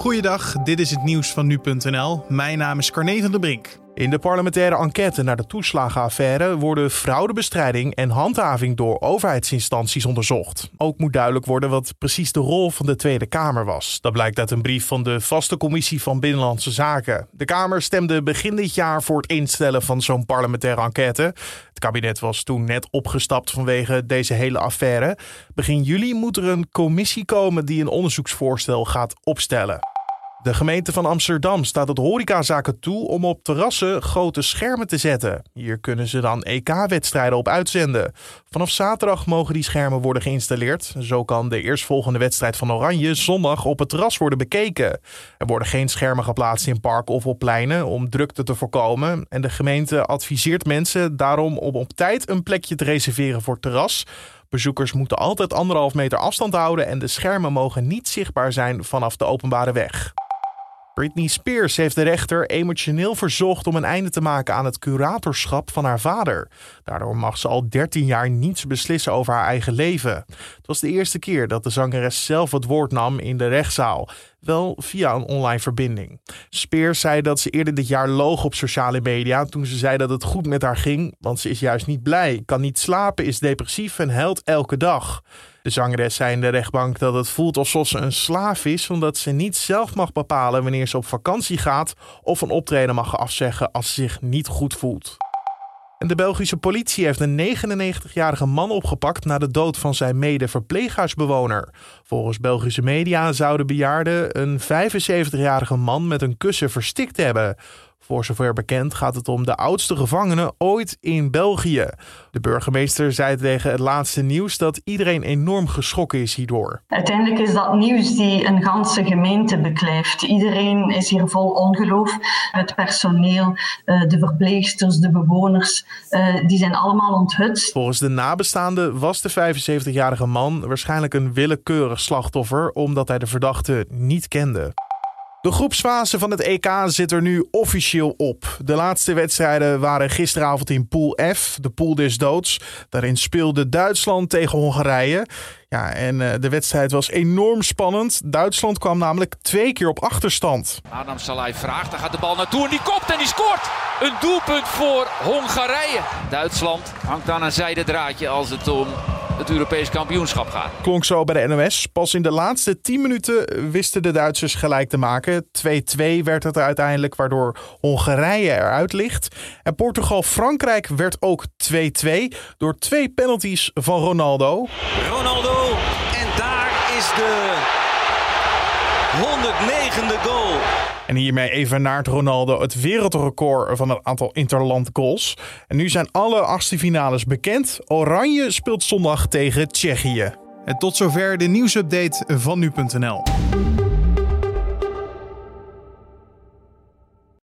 Goeiedag, dit is het nieuws van nu.nl. Mijn naam is Carne van der Brink. In de parlementaire enquête naar de toeslagenaffaire worden fraudebestrijding en handhaving door overheidsinstanties onderzocht. Ook moet duidelijk worden wat precies de rol van de Tweede Kamer was. Dat blijkt uit een brief van de vaste commissie van Binnenlandse Zaken. De Kamer stemde begin dit jaar voor het instellen van zo'n parlementaire enquête. Het kabinet was toen net opgestapt vanwege deze hele affaire. Begin juli moet er een commissie komen die een onderzoeksvoorstel gaat opstellen. De gemeente van Amsterdam staat het horecazaken toe om op terrassen grote schermen te zetten. Hier kunnen ze dan EK-wedstrijden op uitzenden. Vanaf zaterdag mogen die schermen worden geïnstalleerd. Zo kan de eerstvolgende wedstrijd van Oranje zondag op het terras worden bekeken. Er worden geen schermen geplaatst in parken of op pleinen om drukte te voorkomen. En de gemeente adviseert mensen daarom om op tijd een plekje te reserveren voor terras. Bezoekers moeten altijd anderhalf meter afstand houden en de schermen mogen niet zichtbaar zijn vanaf de openbare weg. Britney Spears heeft de rechter emotioneel verzocht om een einde te maken aan het curatorschap van haar vader. Daardoor mag ze al 13 jaar niets beslissen over haar eigen leven. Het was de eerste keer dat de zangeres zelf het woord nam in de rechtszaal, wel via een online verbinding. Spears zei dat ze eerder dit jaar loog op sociale media toen ze zei dat het goed met haar ging, want ze is juist niet blij, kan niet slapen, is depressief en huilt elke dag. De zangeres zei in de rechtbank dat het voelt alsof ze een slaaf is, omdat ze niet zelf mag bepalen wanneer ze op vakantie gaat of een optreden mag afzeggen als ze zich niet goed voelt. En de Belgische politie heeft een 99-jarige man opgepakt na de dood van zijn mede-verpleeghuisbewoner. Volgens Belgische media zou de bejaarde een 75-jarige man met een kussen verstikt hebben. Voor zover bekend gaat het om de oudste gevangene ooit in België. De burgemeester zei tegen het laatste nieuws dat iedereen enorm geschrokken is hierdoor. Uiteindelijk is dat nieuws die een ganse gemeente beklijft. Iedereen is hier vol ongeloof. Het personeel, eh, de verpleegsters, de bewoners, eh, die zijn allemaal onthutst. Volgens de nabestaanden was de 75-jarige man waarschijnlijk een willekeurig slachtoffer omdat hij de verdachte niet kende. De groepsfase van het EK zit er nu officieel op. De laatste wedstrijden waren gisteravond in Pool F, de pool des doods. Daarin speelde Duitsland tegen Hongarije. Ja, en uh, de wedstrijd was enorm spannend. Duitsland kwam namelijk twee keer op achterstand. Adam Salai vraagt, daar gaat de bal naartoe en die kopt en die scoort. Een doelpunt voor Hongarije. Duitsland hangt aan een zijde draadje als het om het Europees kampioenschap gaat. Klonk zo bij de NOS. Pas in de laatste 10 minuten wisten de Duitsers gelijk te maken. 2-2 werd het uiteindelijk, waardoor Hongarije eruit ligt. En Portugal-Frankrijk werd ook 2-2 door twee penalties van Ronaldo. Ronaldo en daar is de 109e goal. En hiermee even naar Ronaldo het wereldrecord van het aantal interland goals. En nu zijn alle achtste finales bekend. Oranje speelt zondag tegen Tsjechië. En tot zover de nieuwsupdate van nu.nl.